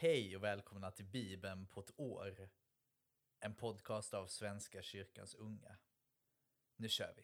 Hej och välkomna till Bibeln på ett år. En podcast av Svenska kyrkans unga. Nu kör vi.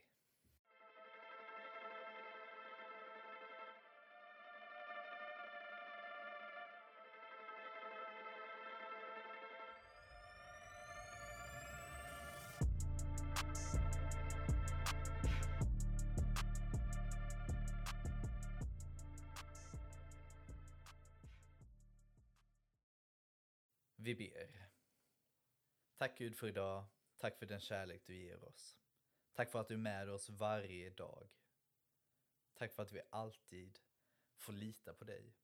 Tack Gud för idag. Tack för den kärlek du ger oss. Tack för att du är med oss varje dag. Tack för att vi alltid får lita på dig.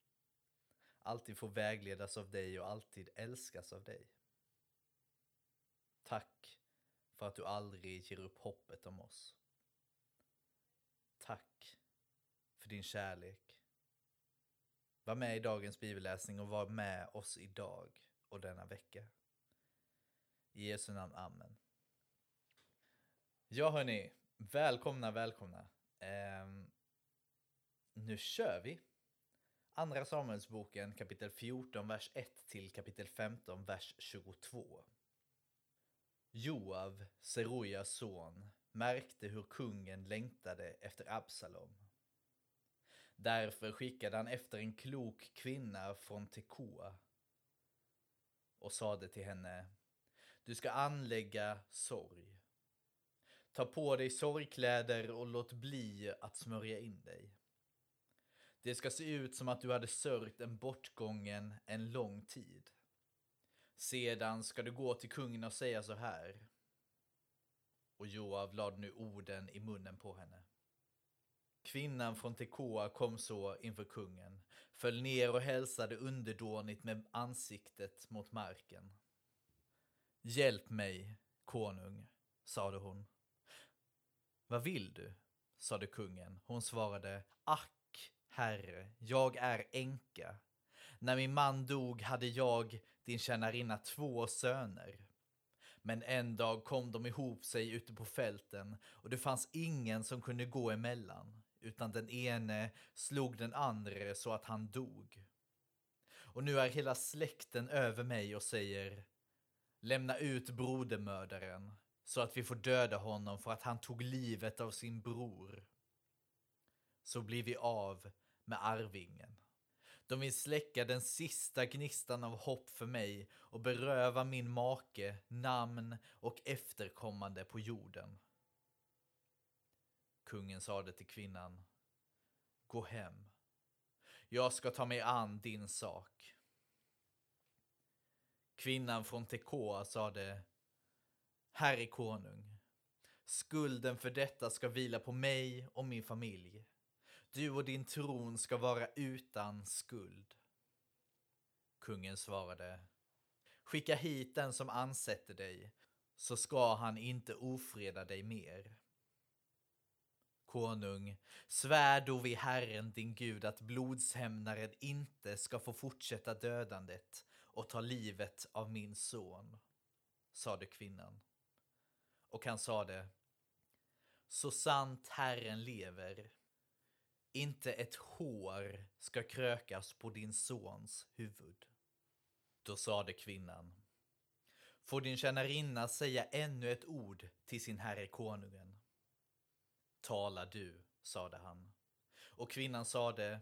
Alltid får vägledas av dig och alltid älskas av dig. Tack för att du aldrig ger upp hoppet om oss. Tack för din kärlek. Var med i dagens bibelläsning och var med oss idag och denna vecka. I Jesu namn, Amen. Ja hörni, välkomna, välkomna. Um, nu kör vi. Andra Samuelsboken kapitel 14, vers 1 till kapitel 15, vers 22. Joav, Serujas son, märkte hur kungen längtade efter Absalom. Därför skickade han efter en klok kvinna från Tekoa och sade till henne du ska anlägga sorg. Ta på dig sorgkläder och låt bli att smörja in dig. Det ska se ut som att du hade sörjt en bortgången en lång tid. Sedan ska du gå till kungen och säga så här. Och Joav lade nu orden i munnen på henne. Kvinnan från Tekoa kom så inför kungen, föll ner och hälsade underdånigt med ansiktet mot marken. Hjälp mig, konung, sade hon. Vad vill du? sade kungen. Hon svarade, ack, herre, jag är änka. När min man dog hade jag, din tjänarinna, två söner. Men en dag kom de ihop sig ute på fälten och det fanns ingen som kunde gå emellan utan den ene slog den andra så att han dog. Och nu är hela släkten över mig och säger Lämna ut brodermördaren så att vi får döda honom för att han tog livet av sin bror. Så blir vi av med arvingen. De vill släcka den sista gnistan av hopp för mig och beröva min make namn och efterkommande på jorden. Kungen sade till kvinnan. Gå hem. Jag ska ta mig an din sak. Kvinnan från Tekoa sade. Herre konung. Skulden för detta ska vila på mig och min familj. Du och din tron ska vara utan skuld. Kungen svarade. Skicka hit den som ansätter dig, så ska han inte ofreda dig mer konung, svär då vid Herren din Gud att blodshämnaren inte ska få fortsätta dödandet och ta livet av min son, sade kvinnan. Och han sade, så sant Herren lever, inte ett hår ska krökas på din sons huvud. Då sade kvinnan, får din tjänarinna säga ännu ett ord till sin herre konungen. Tala du, sade han. Och kvinnan sade,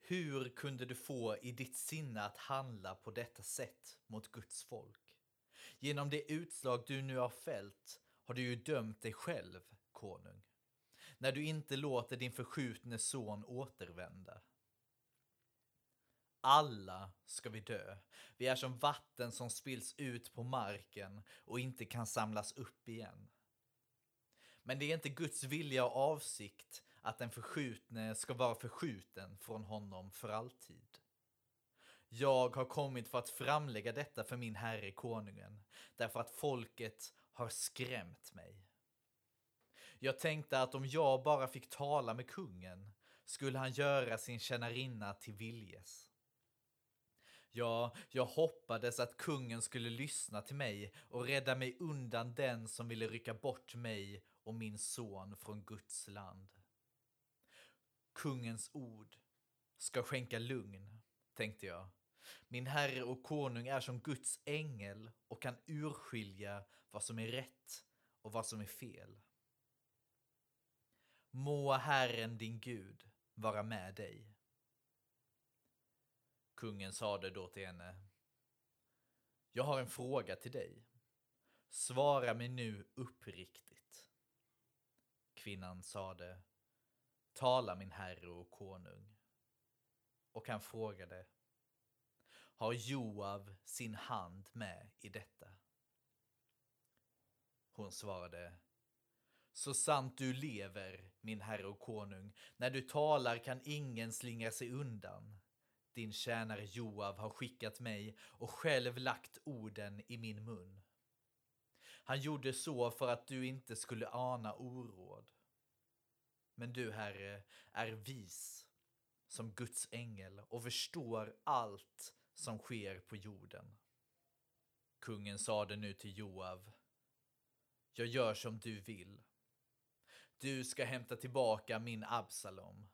hur kunde du få i ditt sinne att handla på detta sätt mot Guds folk? Genom det utslag du nu har fällt har du ju dömt dig själv, konung, när du inte låter din förskjutne son återvända. Alla ska vi dö. Vi är som vatten som spills ut på marken och inte kan samlas upp igen. Men det är inte Guds vilja och avsikt att den förskjutne ska vara förskjuten från honom för alltid. Jag har kommit för att framlägga detta för min herre konungen, därför att folket har skrämt mig. Jag tänkte att om jag bara fick tala med kungen skulle han göra sin tjänarinna till viljes. Ja, jag hoppades att kungen skulle lyssna till mig och rädda mig undan den som ville rycka bort mig och min son från Guds land. Kungens ord ska skänka lugn, tänkte jag. Min herre och konung är som Guds ängel och kan urskilja vad som är rätt och vad som är fel. Må Herren din Gud vara med dig. Kungen sade då till henne. Jag har en fråga till dig. Svara mig nu uppriktigt. Kvinnan sade. Tala min herre och konung. Och han frågade. Har Joav sin hand med i detta? Hon svarade. Så sant du lever, min herre och konung, när du talar kan ingen slingra sig undan. Din tjänare Joav har skickat mig och själv lagt orden i min mun. Han gjorde så för att du inte skulle ana oråd. Men du, Herre, är vis som Guds ängel och förstår allt som sker på jorden. Kungen sade nu till Joav. Jag gör som du vill. Du ska hämta tillbaka min Absalom.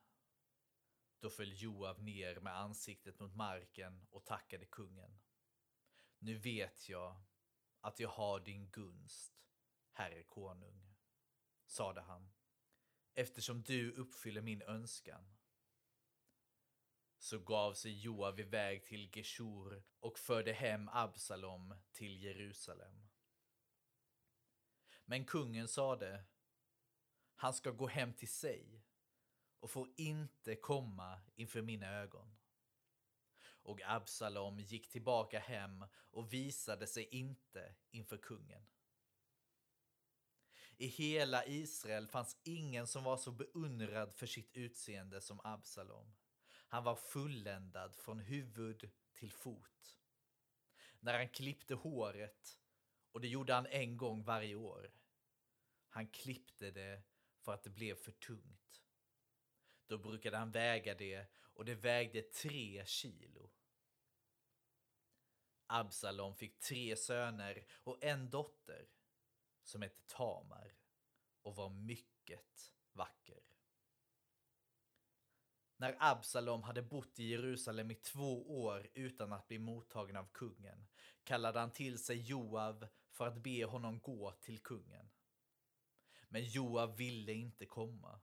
Då föll Joav ner med ansiktet mot marken och tackade kungen. Nu vet jag att jag har din gunst, herre konung, sade han, eftersom du uppfyller min önskan. Så gav sig Joav iväg till Geshur och förde hem Absalom till Jerusalem. Men kungen sade, han ska gå hem till sig och får inte komma inför mina ögon. Och Absalom gick tillbaka hem och visade sig inte inför kungen. I hela Israel fanns ingen som var så beundrad för sitt utseende som Absalom. Han var fulländad från huvud till fot. När han klippte håret, och det gjorde han en gång varje år, han klippte det för att det blev för tungt. Då brukade han väga det och det vägde tre kilo. Absalom fick tre söner och en dotter som hette Tamar och var mycket vacker. När Absalom hade bott i Jerusalem i två år utan att bli mottagen av kungen kallade han till sig Joav för att be honom gå till kungen. Men Joav ville inte komma.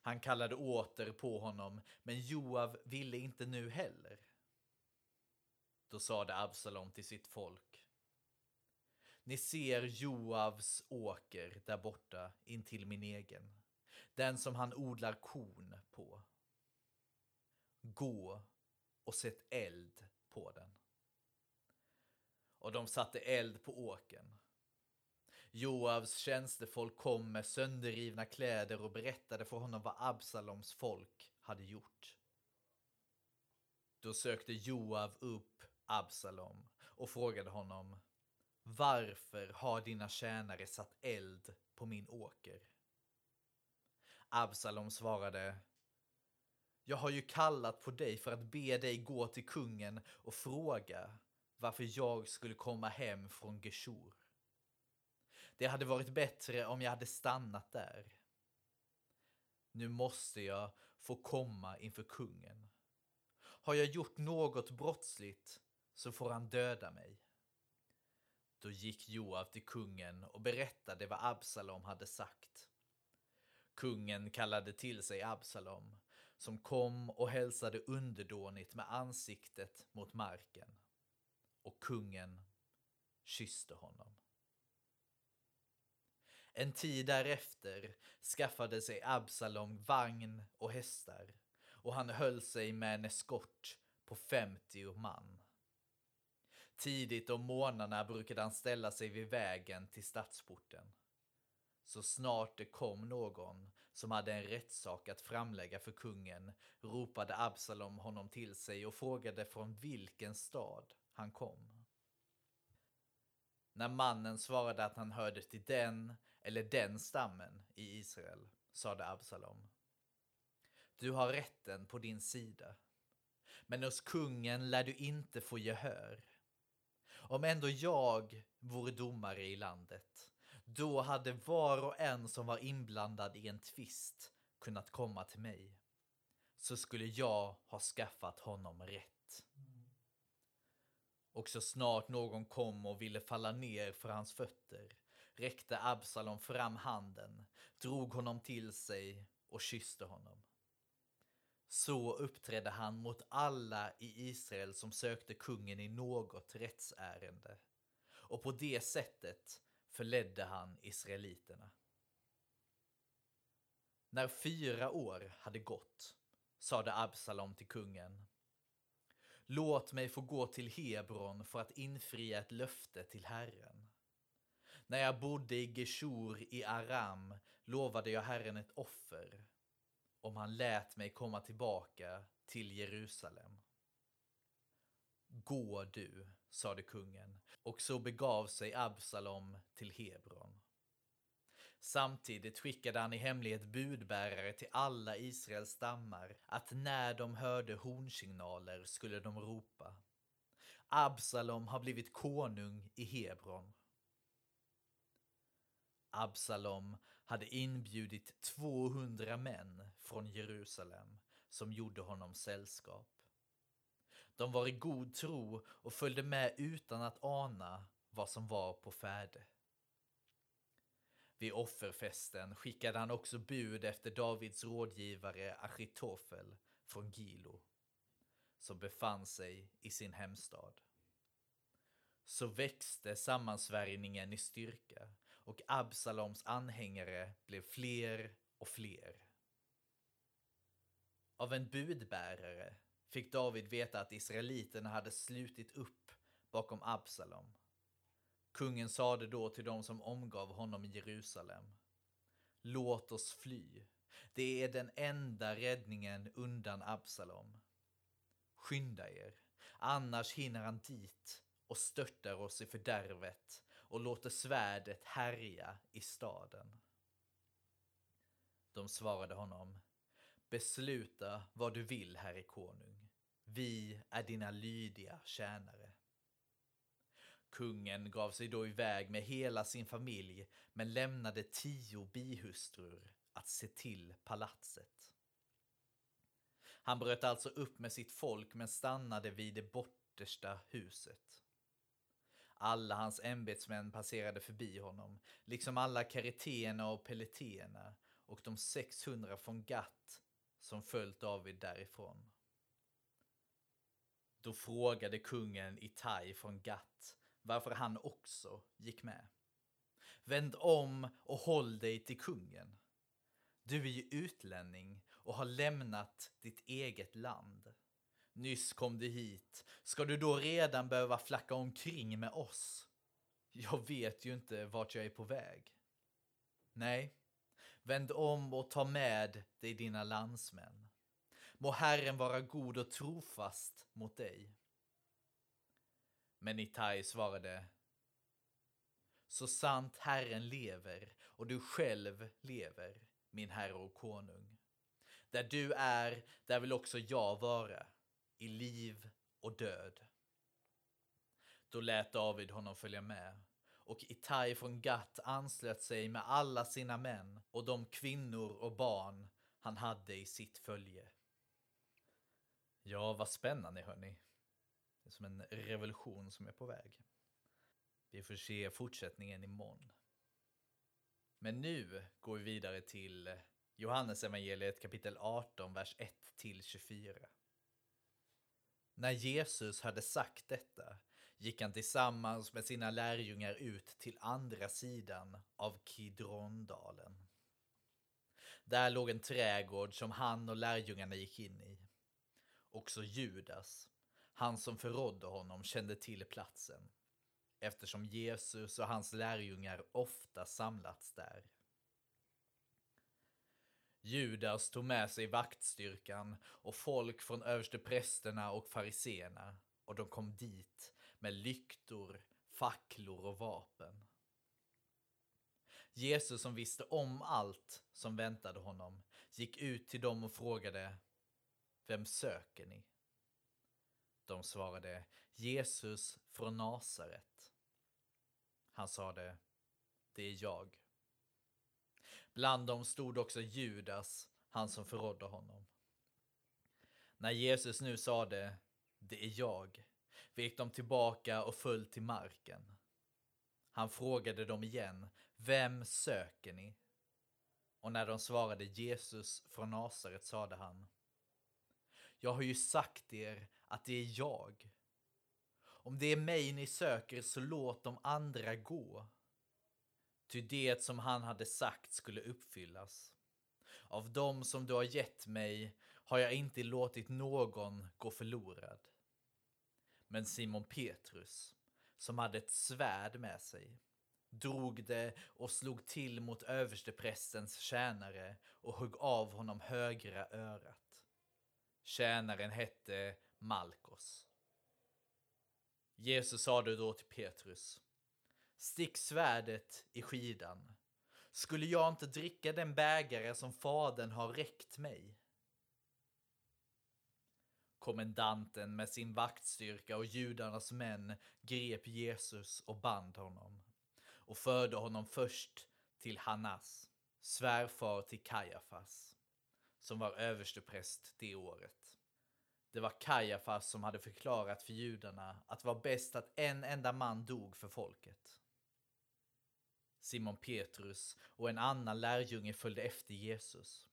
Han kallade åter på honom, men Joav ville inte nu heller. Då sade Absalom till sitt folk. Ni ser Joavs åker där borta intill min egen, den som han odlar korn på. Gå och sätt eld på den. Och de satte eld på åken. Joavs tjänstefolk kom med sönderrivna kläder och berättade för honom vad Absaloms folk hade gjort. Då sökte Joav upp Absalom och frågade honom varför har dina tjänare satt eld på min åker? Absalom svarade Jag har ju kallat på dig för att be dig gå till kungen och fråga varför jag skulle komma hem från Geshur. Det hade varit bättre om jag hade stannat där. Nu måste jag få komma inför kungen. Har jag gjort något brottsligt så får han döda mig. Då gick Joab till kungen och berättade vad Absalom hade sagt. Kungen kallade till sig Absalom, som kom och hälsade underdånigt med ansiktet mot marken. Och kungen kysste honom. En tid därefter skaffade sig Absalom vagn och hästar och han höll sig med en eskort på 50 man. Tidigt om morgnarna brukade han ställa sig vid vägen till stadsporten. Så snart det kom någon som hade en rättssak att framlägga för kungen ropade Absalom honom till sig och frågade från vilken stad han kom. När mannen svarade att han hörde till den eller den stammen i Israel, sade Absalom. Du har rätten på din sida. Men hos kungen lär du inte få gehör. Om ändå jag vore domare i landet, då hade var och en som var inblandad i en tvist kunnat komma till mig. Så skulle jag ha skaffat honom rätt. Och så snart någon kom och ville falla ner för hans fötter räckte Absalom fram handen, drog honom till sig och kysste honom. Så uppträdde han mot alla i Israel som sökte kungen i något rättsärende. Och på det sättet förledde han israeliterna. När fyra år hade gått sade Absalom till kungen. Låt mig få gå till Hebron för att infria ett löfte till Herren. När jag bodde i Geshur i Aram lovade jag Herren ett offer om han lät mig komma tillbaka till Jerusalem. Gå du, sade kungen, och så begav sig Absalom till Hebron. Samtidigt skickade han i hemlighet budbärare till alla Israels stammar att när de hörde hornsignaler skulle de ropa Absalom har blivit konung i Hebron. Absalom hade inbjudit 200 män från Jerusalem som gjorde honom sällskap. De var i god tro och följde med utan att ana vad som var på färde. Vid offerfesten skickade han också bud efter Davids rådgivare Achitofel från Gilo, som befann sig i sin hemstad. Så växte sammansvärjningen i styrka och Absaloms anhängare blev fler och fler. Av en budbärare fick David veta att israeliterna hade slutit upp bakom Absalom. Kungen sade då till dem som omgav honom i Jerusalem. Låt oss fly. Det är den enda räddningen undan Absalom. Skynda er, annars hinner han dit och störtar oss i fördärvet och låter svärdet härja i staden. De svarade honom, besluta vad du vill, herre konung. Vi är dina lydiga tjänare. Kungen gav sig då iväg med hela sin familj men lämnade tio bihustrur att se till palatset. Han bröt alltså upp med sitt folk men stannade vid det bortersta huset. Alla hans ämbetsmän passerade förbi honom, liksom alla kariteerna och peletéerna och de 600 från Gat som följt David därifrån. Då frågade kungen Itai från Gat varför han också gick med. Vänd om och håll dig till kungen. Du är ju utlänning och har lämnat ditt eget land. Nyss kom du hit. Ska du då redan behöva flacka omkring med oss? Jag vet ju inte vart jag är på väg. Nej, vänd om och ta med dig dina landsmän. Må Herren vara god och trofast mot dig. Men Itai svarade Så sant Herren lever och du själv lever, min herre och konung. Där du är, där vill också jag vara i liv och död. Då lät David honom följa med och Itai från Gat anslöt sig med alla sina män och de kvinnor och barn han hade i sitt följe. Ja, vad spännande hörni. Det är som en revolution som är på väg. Vi får se fortsättningen imorgon. Men nu går vi vidare till Johannes evangeliet kapitel 18, vers 1 till 24. När Jesus hade sagt detta gick han tillsammans med sina lärjungar ut till andra sidan av Kidrondalen. Där låg en trädgård som han och lärjungarna gick in i. Också Judas, han som förrådde honom, kände till platsen eftersom Jesus och hans lärjungar ofta samlats där. Judas tog med sig vaktstyrkan och folk från översteprästerna och fariseerna och de kom dit med lyktor, facklor och vapen. Jesus som visste om allt som väntade honom gick ut till dem och frågade Vem söker ni? De svarade Jesus från Nasaret. Han sade Det är jag. Bland dem stod också Judas, han som förrådde honom. När Jesus nu sade, det är jag, vek de tillbaka och föll till marken. Han frågade dem igen, vem söker ni? Och när de svarade Jesus från Nasaret sade han, jag har ju sagt er att det är jag. Om det är mig ni söker så låt de andra gå. Ty det som han hade sagt skulle uppfyllas. Av dem som du har gett mig har jag inte låtit någon gå förlorad. Men Simon Petrus, som hade ett svärd med sig, drog det och slog till mot översteprästens tjänare och högg av honom högra örat. Tjänaren hette Malkos. Jesus sade då till Petrus, stick svärdet i skidan. Skulle jag inte dricka den bägare som fadern har räckt mig? Kommendanten med sin vaktstyrka och judarnas män grep Jesus och band honom och förde honom först till Hannas, svärfar till Kajafas, som var överstepräst det året. Det var Kajafas som hade förklarat för judarna att det var bäst att en enda man dog för folket. Simon Petrus och en annan lärjunge följde efter Jesus.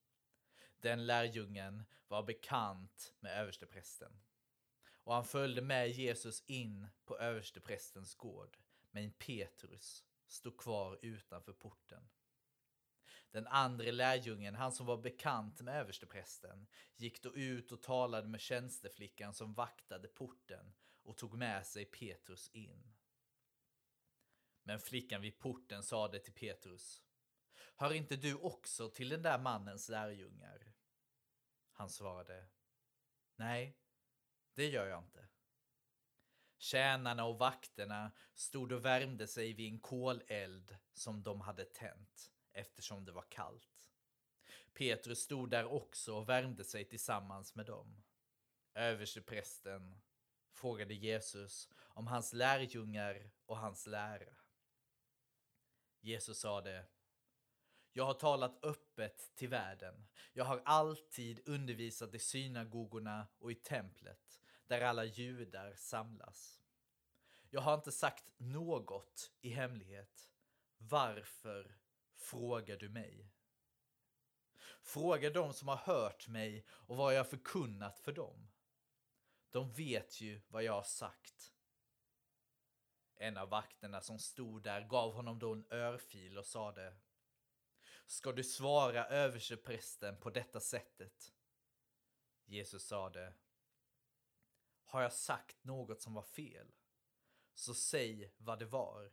Den lärjungen var bekant med översteprästen. Och han följde med Jesus in på översteprästens gård. Men Petrus stod kvar utanför porten. Den andra lärjungen, han som var bekant med översteprästen, gick då ut och talade med tjänsteflickan som vaktade porten och tog med sig Petrus in. Men flickan vid porten sade till Petrus, Hör inte du också till den där mannens lärjungar? Han svarade, Nej, det gör jag inte. Tjänarna och vakterna stod och värmde sig vid en koleld som de hade tänt eftersom det var kallt. Petrus stod där också och värmde sig tillsammans med dem. Översteprästen frågade Jesus om hans lärjungar och hans lära. Jesus sade jag har talat öppet till världen. Jag har alltid undervisat i synagogorna och i templet, där alla judar samlas. Jag har inte sagt något i hemlighet. Varför frågar du mig? Fråga dem som har hört mig och vad jag förkunnat för dem. De vet ju vad jag har sagt. En av vakterna som stod där gav honom då en örfil och sade Ska du svara översteprästen på detta sättet? Jesus sade Har jag sagt något som var fel? Så säg vad det var.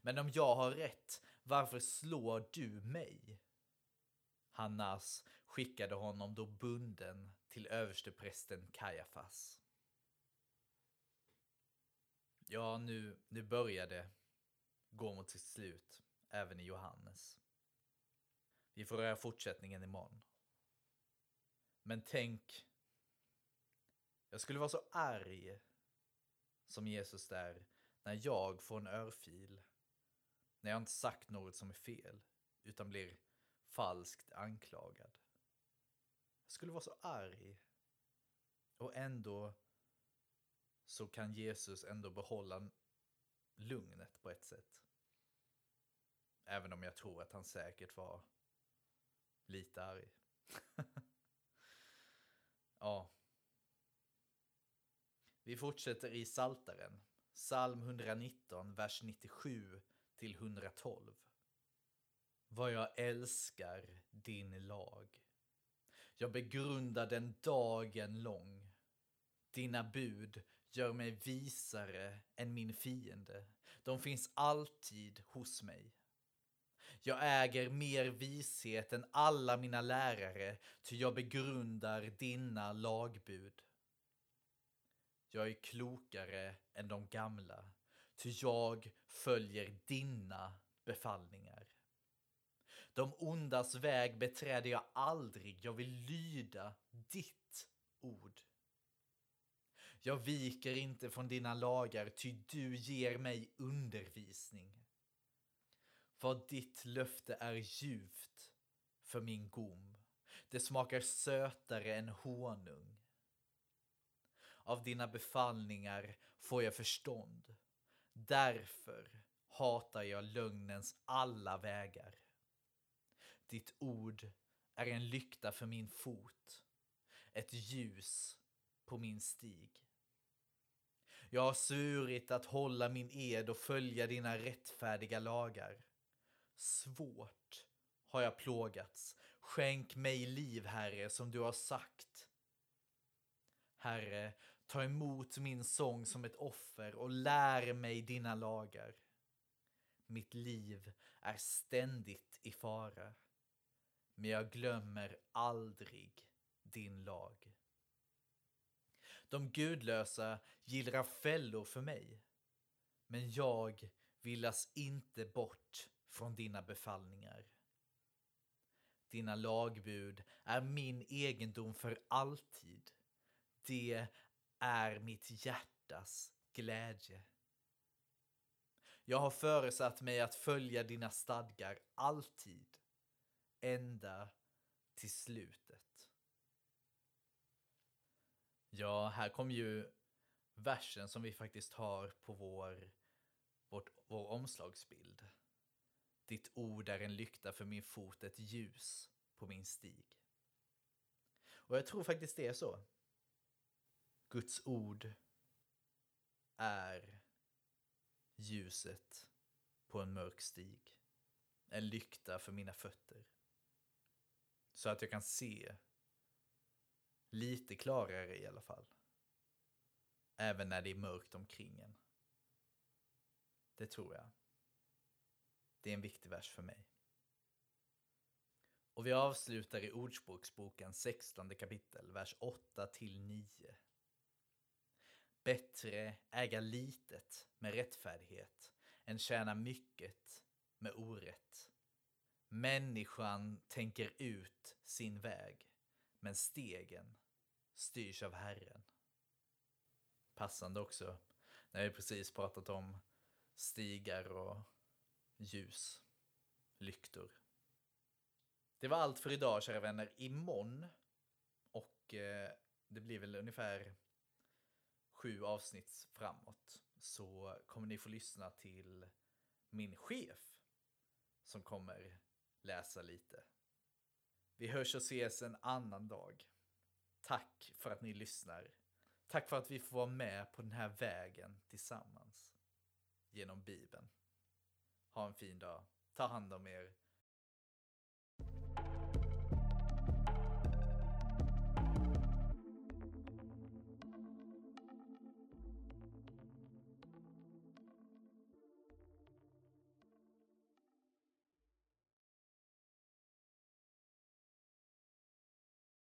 Men om jag har rätt, varför slår du mig? Hannas skickade honom då bunden till översteprästen Kajafas. Ja, nu, nu börjar det gå mot sitt slut, även i Johannes. Vi får röra fortsättningen imorgon. Men tänk, jag skulle vara så arg som Jesus där när jag får en örfil. När jag inte sagt något som är fel, utan blir falskt anklagad. Jag skulle vara så arg. Och ändå så kan Jesus ändå behålla lugnet på ett sätt. Även om jag tror att han säkert var lite arg. ja. Vi fortsätter i Saltaren, psalm 119, vers 97 till 112. Vad jag älskar din lag. Jag begrundar den dagen lång. Dina bud gör mig visare än min fiende. De finns alltid hos mig. Jag äger mer vishet än alla mina lärare, ty jag begrundar dina lagbud. Jag är klokare än de gamla, ty jag följer dina befallningar. De ondas väg beträder jag aldrig, jag vill lyda ditt ord. Jag viker inte från dina lagar, ty du ger mig undervisning. Vad ditt löfte är ljuvt för min gom. Det smakar sötare än honung. Av dina befallningar får jag förstånd. Därför hatar jag lögnens alla vägar. Ditt ord är en lykta för min fot, ett ljus på min stig. Jag har svurit att hålla min ed och följa dina rättfärdiga lagar. Svårt har jag plågats. Skänk mig liv, Herre, som du har sagt. Herre, ta emot min sång som ett offer och lär mig dina lagar. Mitt liv är ständigt i fara, men jag glömmer aldrig din lag. De gudlösa gillrar fällor för mig, men jag villas inte bort från dina befallningar. Dina lagbud är min egendom för alltid. Det är mitt hjärtas glädje. Jag har föresatt mig att följa dina stadgar alltid, ända till slutet. Ja, här kom ju versen som vi faktiskt har på vår, vårt, vår omslagsbild. Ditt ord är en lykta för min fot, ett ljus på min stig. Och jag tror faktiskt det är så. Guds ord är ljuset på en mörk stig. En lykta för mina fötter. Så att jag kan se lite klarare i alla fall. Även när det är mörkt omkring en. Det tror jag. Det är en viktig vers för mig. Och vi avslutar i Ordspråksboken 16 kapitel, vers 8 till 9. Bättre äga litet med rättfärdighet än tjäna mycket med orätt. Människan tänker ut sin väg, men stegen styrs av Herren. Passande också, när vi precis pratat om stigar och ljus, lyktor. Det var allt för idag kära vänner. Imorgon och eh, det blir väl ungefär sju avsnitt framåt så kommer ni få lyssna till min chef som kommer läsa lite. Vi hörs och ses en annan dag. Tack för att ni lyssnar. Tack för att vi får vara med på den här vägen tillsammans genom Bibeln. Ha en fin dag. Ta hand om er